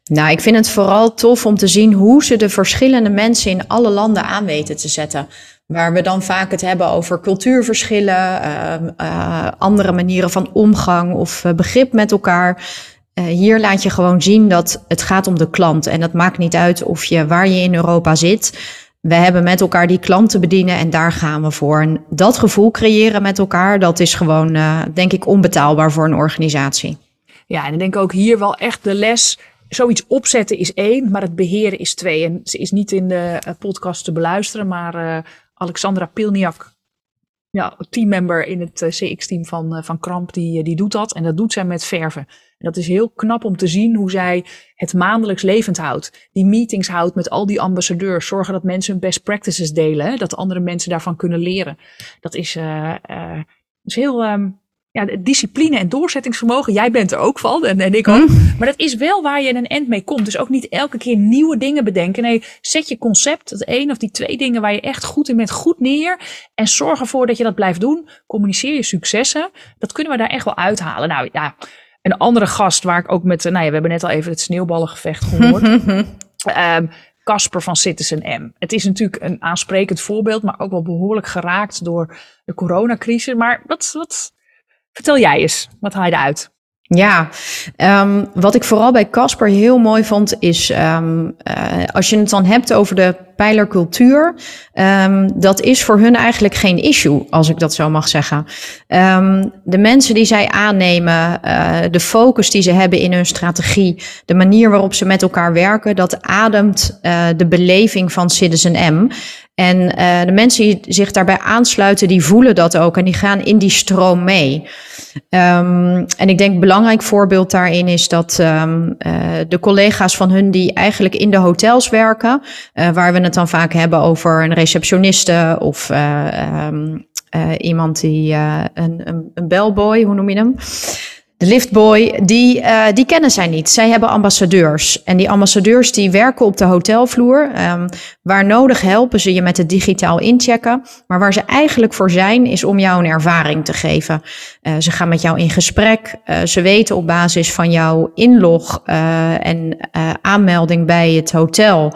Nou, ik vind het vooral tof om te zien hoe ze de verschillende mensen in alle landen aan weten te zetten. Waar we dan vaak het hebben over cultuurverschillen, uh, uh, andere manieren van omgang of uh, begrip met elkaar. hier laat je gewoon zien dat het gaat om de klant. En dat maakt niet uit of je waar je in Europa zit. We hebben met elkaar die klanten bedienen en daar gaan we voor. En dat gevoel creëren met elkaar, dat is gewoon, denk ik, onbetaalbaar voor een organisatie. Ja, en ik denk ook hier wel echt de les zoiets opzetten is één, maar het beheren is twee. En ze is niet in de podcast te beluisteren, maar uh, Alexandra Pilniak, ja, teammember in het CX-team van, van Kramp, die, die doet dat. En dat doet zij met verven. En dat is heel knap om te zien hoe zij het maandelijks levend houdt. Die meetings houdt met al die ambassadeurs. Zorgen dat mensen hun best practices delen. Dat andere mensen daarvan kunnen leren. Dat is, is heel, um, ja, discipline en doorzettingsvermogen. Jij bent er ook van en, en ik ook. Mm. Maar dat is wel waar je een end mee komt. Dus ook niet elke keer nieuwe dingen bedenken. Nee, zet je concept, dat één of die twee dingen waar je echt goed in bent, goed neer. En zorg ervoor dat je dat blijft doen. Communiceer je successen. Dat kunnen we daar echt wel uithalen. Nou ja, een andere gast waar ik ook met, nou ja, we hebben net al even het sneeuwballengevecht gehoord. um, [laughs] Casper van Citizen M. Het is natuurlijk een aansprekend voorbeeld, maar ook wel behoorlijk geraakt door de coronacrisis. Maar wat, wat, Vertel jij eens, wat haal je eruit? Ja, um, wat ik vooral bij Casper heel mooi vond, is um, uh, als je het dan hebt over de pijlercultuur, um, dat is voor hun eigenlijk geen issue, als ik dat zo mag zeggen. de mensen die zij aannemen, uh, de focus die ze hebben in hun strategie, de manier waarop ze met elkaar werken, dat ademt uh, de beleving van Citizen M. En uh, de mensen die zich daarbij aansluiten, die voelen dat ook en die gaan in die stroom mee. Um, en ik denk een belangrijk voorbeeld daarin is dat de collega's van hun die eigenlijk in de hotels werken, waar we dan vaak hebben over een receptioniste of um, iemand die een, een, een bellboy, hoe noem je hem? De liftboy, die, die kennen zij niet. Zij hebben ambassadeurs. En die ambassadeurs die werken op de hotelvloer. Um, waar nodig helpen ze je met het digitaal inchecken. Maar waar ze eigenlijk voor zijn, is om jou een ervaring te geven. Ze gaan met jou in gesprek. Ze weten op basis van jouw inlog en aanmelding bij het hotel.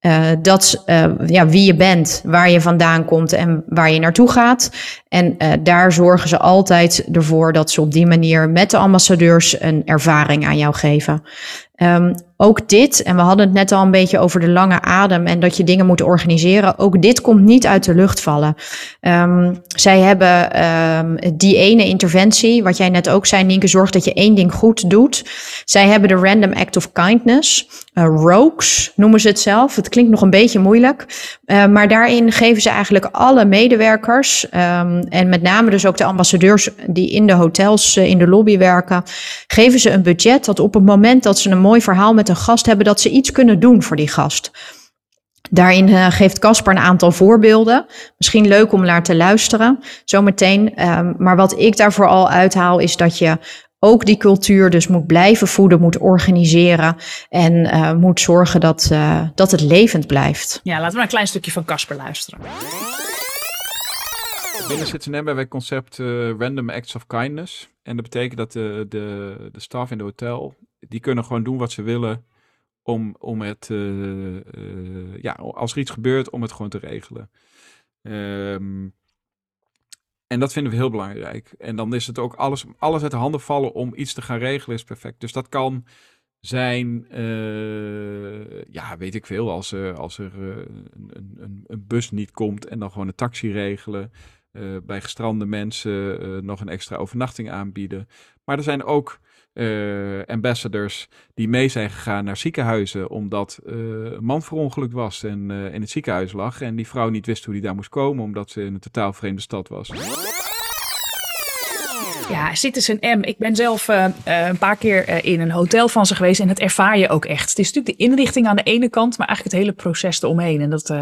Uh, dat uh, ja, wie je bent, waar je vandaan komt en waar je naartoe gaat. En uh, daar zorgen ze altijd ervoor dat ze op die manier met de ambassadeurs een ervaring aan jou geven. Um, ook dit, en we hadden het net al een beetje over de lange adem en dat je dingen moet organiseren. Ook dit komt niet uit de lucht vallen. Um, zij hebben um, die ene interventie, wat jij net ook zei, Nienke, zorg dat je één ding goed doet. Zij hebben de Random Act of Kindness. Uh, rogues noemen ze het zelf. Het klinkt nog een beetje moeilijk. Uh, maar daarin geven ze eigenlijk alle medewerkers, um, en met name dus ook de ambassadeurs die in de hotels uh, in de lobby werken, geven ze een budget dat op het moment dat ze een mooi verhaal met een gast hebben, dat ze iets kunnen doen voor die gast. Daarin uh, geeft Casper een aantal voorbeelden. Misschien leuk om naar te luisteren, zometeen. Um, maar wat ik daar vooral uithaal, is dat je ook die cultuur dus moet blijven voeden, moet organiseren en uh, moet zorgen dat, uh, dat het levend blijft. Ja, laten we een klein stukje van Casper luisteren. Binnen ZNM hebben wij het concept uh, Random Acts of Kindness. En dat betekent dat de, de, de staf in de hotel, die kunnen gewoon doen wat ze willen om, om het, uh, uh, ja, als er iets gebeurt, om het gewoon te regelen. Um, en dat vinden we heel belangrijk. En dan is het ook alles, alles uit de handen vallen om iets te gaan regelen is perfect. Dus dat kan zijn, uh, ja, weet ik veel, als, als er een, een, een, bus niet komt en dan gewoon een taxi regelen. bij gestrande mensen nog een extra overnachting aanbieden. Maar er zijn ook uh, ambassadors die mee zijn gegaan naar ziekenhuizen omdat uh, een man verongelukt was en uh, in het ziekenhuis lag. En die vrouw niet wist hoe die daar moest komen omdat ze in een totaal vreemde stad was. Ja, Citizen M. Ik ben zelf een paar keer in een hotel van ze geweest en het ervaar je ook echt. Het is natuurlijk de inrichting aan de ene kant, maar eigenlijk het hele proces eromheen. En dat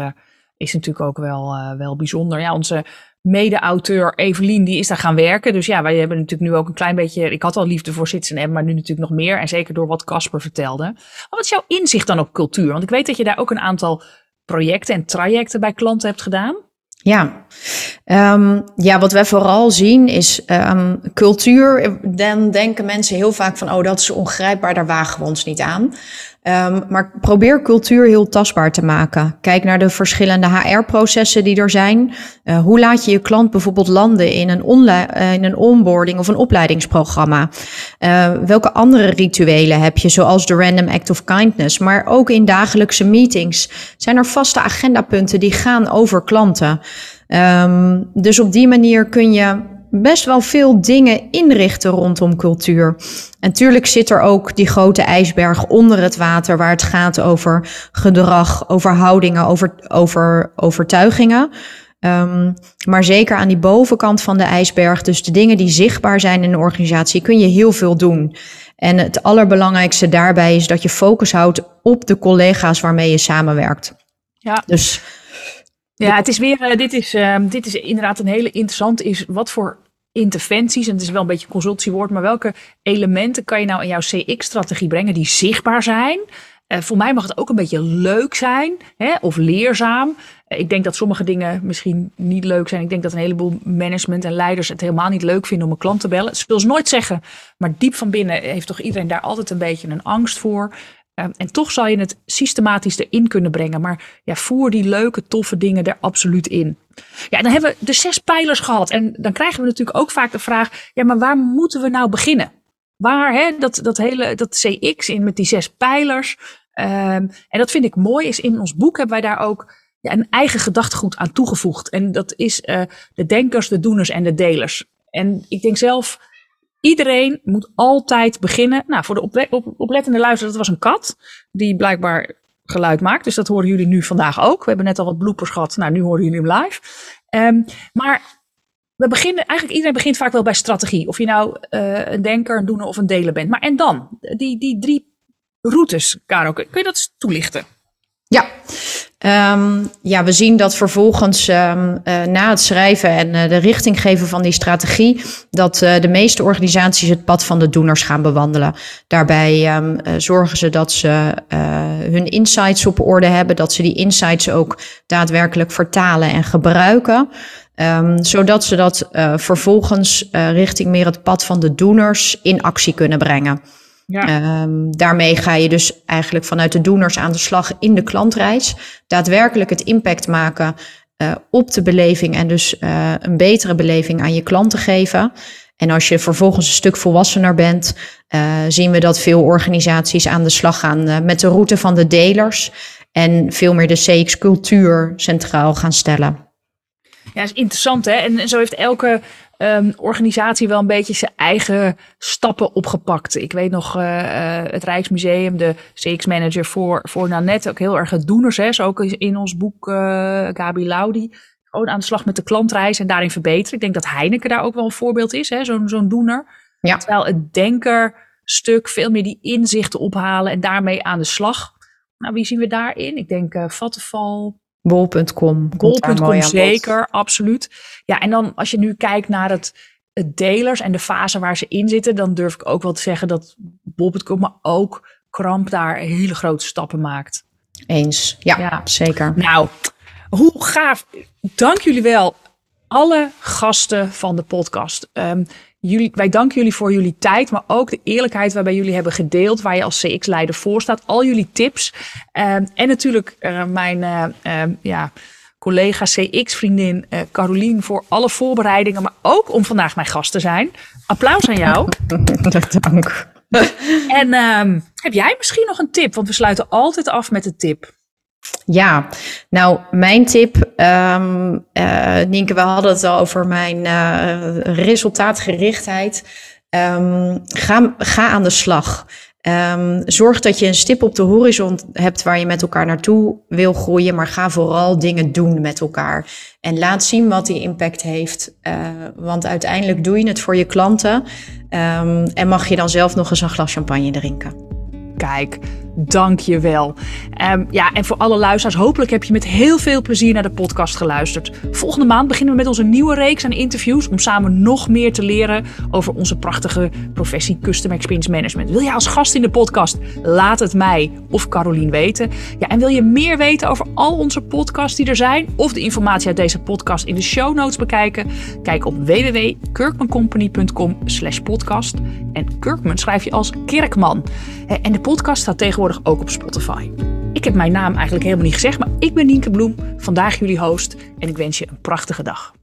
is natuurlijk ook wel, wel bijzonder. Ja, onze mede-auteur Evelien, die is daar gaan werken. Dus ja, wij hebben natuurlijk nu ook een klein beetje... Ik had al liefde voor Citizen M, maar nu natuurlijk nog meer. En zeker door wat Casper vertelde. Maar wat is jouw inzicht dan op cultuur? Want ik weet dat je daar ook een aantal projecten en trajecten bij klanten hebt gedaan. Ja, um, ja wat wij vooral zien is um, cultuur. Dan denken mensen heel vaak van, oh dat is ongrijpbaar, daar wagen we ons niet aan. Um, maar probeer cultuur heel tastbaar te maken. Kijk naar de verschillende HR-processen die er zijn. Uh, hoe laat je je klant bijvoorbeeld landen in een, uh, in een onboarding of een opleidingsprogramma? Uh, welke andere rituelen heb je, zoals de Random Act of Kindness? Maar ook in dagelijkse meetings zijn er vaste agendapunten die gaan over klanten. Um, dus op die manier kun je best wel veel dingen inrichten rondom cultuur. En tuurlijk zit er ook die grote ijsberg onder het water, waar het gaat over gedrag, over houdingen, over, over overtuigingen. Um, maar zeker aan die bovenkant van de ijsberg, dus de dingen die zichtbaar zijn in een organisatie, kun je heel veel doen. En het allerbelangrijkste daarbij is dat je focus houdt op de collega's waarmee je samenwerkt. Ja. Dus ja, het is weer, uh, dit, is, uh, dit is inderdaad een hele interessante, is wat voor interventies, en het is wel een beetje een consultiewoord, maar welke elementen kan je nou in jouw CX-strategie brengen die zichtbaar zijn? Uh, voor mij mag het ook een beetje leuk zijn hè, of leerzaam. Uh, ik denk dat sommige dingen misschien niet leuk zijn. Ik denk dat een heleboel management en leiders het helemaal niet leuk vinden om een klant te bellen. Dat wil ze nooit zeggen, maar diep van binnen heeft toch iedereen daar altijd een beetje een angst voor. Ehm, en toch zal je het systematisch erin kunnen brengen. Maar ja, voer die leuke, toffe dingen er absoluut in. Ja, dan hebben we de zes pijlers gehad. En dan krijgen we natuurlijk ook vaak de vraag: ja, maar waar moeten we nou beginnen? Waar, hè, dat, dat hele dat CX in met die zes pijlers. Um, en dat vind ik mooi, is in ons boek hebben wij daar ook een eigen gedachtegoed aan toegevoegd. En dat is uh, de denkers, de doeners en de delers. En ik denk zelf Iedereen moet altijd beginnen. Nou, voor de op, op, oplettende luisteraar, dat was een kat. Die blijkbaar geluid maakt. Dus dat horen jullie nu vandaag ook. We hebben net al wat bloepers gehad. Nou, nu horen jullie hem live. Um, maar we beginnen, eigenlijk iedereen begint vaak wel bij strategie. Of je nou uh, een denker, een doener of een deler bent. Maar en dan? Die, die drie routes, Caro, kun je dat toelichten? Ja, Um, ja, we zien dat vervolgens um, uh, na het schrijven en uh, de richting geven van die strategie, dat uh, de meeste organisaties het pad van de doeners gaan bewandelen. Daarbij um, zorgen ze dat ze hun insights op orde hebben, dat ze die insights ook daadwerkelijk vertalen en gebruiken. zodat ze dat vervolgens richting meer het pad van de doeners in actie kunnen brengen. Ja. Um, daarmee ga je dus eigenlijk vanuit de doeners aan de slag in de klantreis. Daadwerkelijk het impact maken uh, op de beleving en dus uh, een betere beleving aan je klanten geven. En als je vervolgens een stuk volwassener bent, uh, zien we dat veel organisaties aan de slag gaan met de route van de delers. En veel meer de CX-cultuur centraal gaan stellen. Ja, dat is interessant hè. En zo heeft elke um, organisatie wel een beetje zijn eigen stappen opgepakt. Ik weet nog uh, het Rijksmuseum, de CX-manager voor, voor Nanette, ook heel erg het doeners. Hè. Zo ook in ons boek uh, Gabi Laudi. Gewoon aan de slag met de klantreis en daarin verbeteren. Ik denk dat Heineken daar ook wel een voorbeeld is, zo'n zo'n doener. Ja. Terwijl het denkerstuk veel meer die inzichten ophalen en daarmee aan de slag. Nou, wie zien we daarin? Ik denk uh, Vattenfall, Bol.com. Bol.com zeker, absoluut. Ja, en dan als je nu kijkt naar het, het delers en de fase waar ze in zitten, dan durf ik ook wel te zeggen dat Bol.com, maar ook Kramp daar hele grote stappen maakt. Eens, ja, ja. zeker. Nou, hoe gaaf. Dank jullie wel, alle gasten van de podcast. Um, Jullie, wij danken jullie voor jullie tijd, maar ook de eerlijkheid waarbij jullie hebben gedeeld, waar je als CX-leider voor staat. Al jullie tips. Um, en natuurlijk uh, mijn uh, uh, ja, collega CX-vriendin uh, Carolien voor alle voorbereidingen, maar ook om vandaag mijn gast te zijn. Applaus aan jou. [laughs] Dank. en um, heb jij misschien nog een tip? Want we sluiten altijd af met een tip. Ja, nou, mijn tip, um, Nienke, we hadden het al over mijn uh, resultaatgerichtheid. Um, ga, ga aan de slag. Um, zorg dat je een stip op de horizon hebt waar je met elkaar naartoe wil groeien, maar ga vooral dingen doen met elkaar. En laat zien wat die impact heeft. Uh, want uiteindelijk doe je het voor je klanten. en mag je dan zelf nog eens een glas champagne drinken. Kijk, dank je wel. Um, ja, en voor alle luisteraars, hopelijk heb je met heel veel plezier naar de podcast geluisterd. Volgende maand beginnen we met onze nieuwe reeks aan interviews om samen nog meer te leren over onze prachtige professie Custom Experience Management. Wil je als gast in de podcast? Laat het mij of Carolien weten. Ja, en wil je meer weten over al onze podcasts die er zijn of de informatie uit deze podcast in de show notes bekijken? Kijk op www.kirkmancompany.com/podcast. En Kirkman schrijf je als Kerkman. En de podcast staat tegenwoordig ook op Spotify. Ik heb mijn naam eigenlijk helemaal niet gezegd, maar ik ben Nienke Bloem, vandaag jullie host en ik wens je een prachtige dag.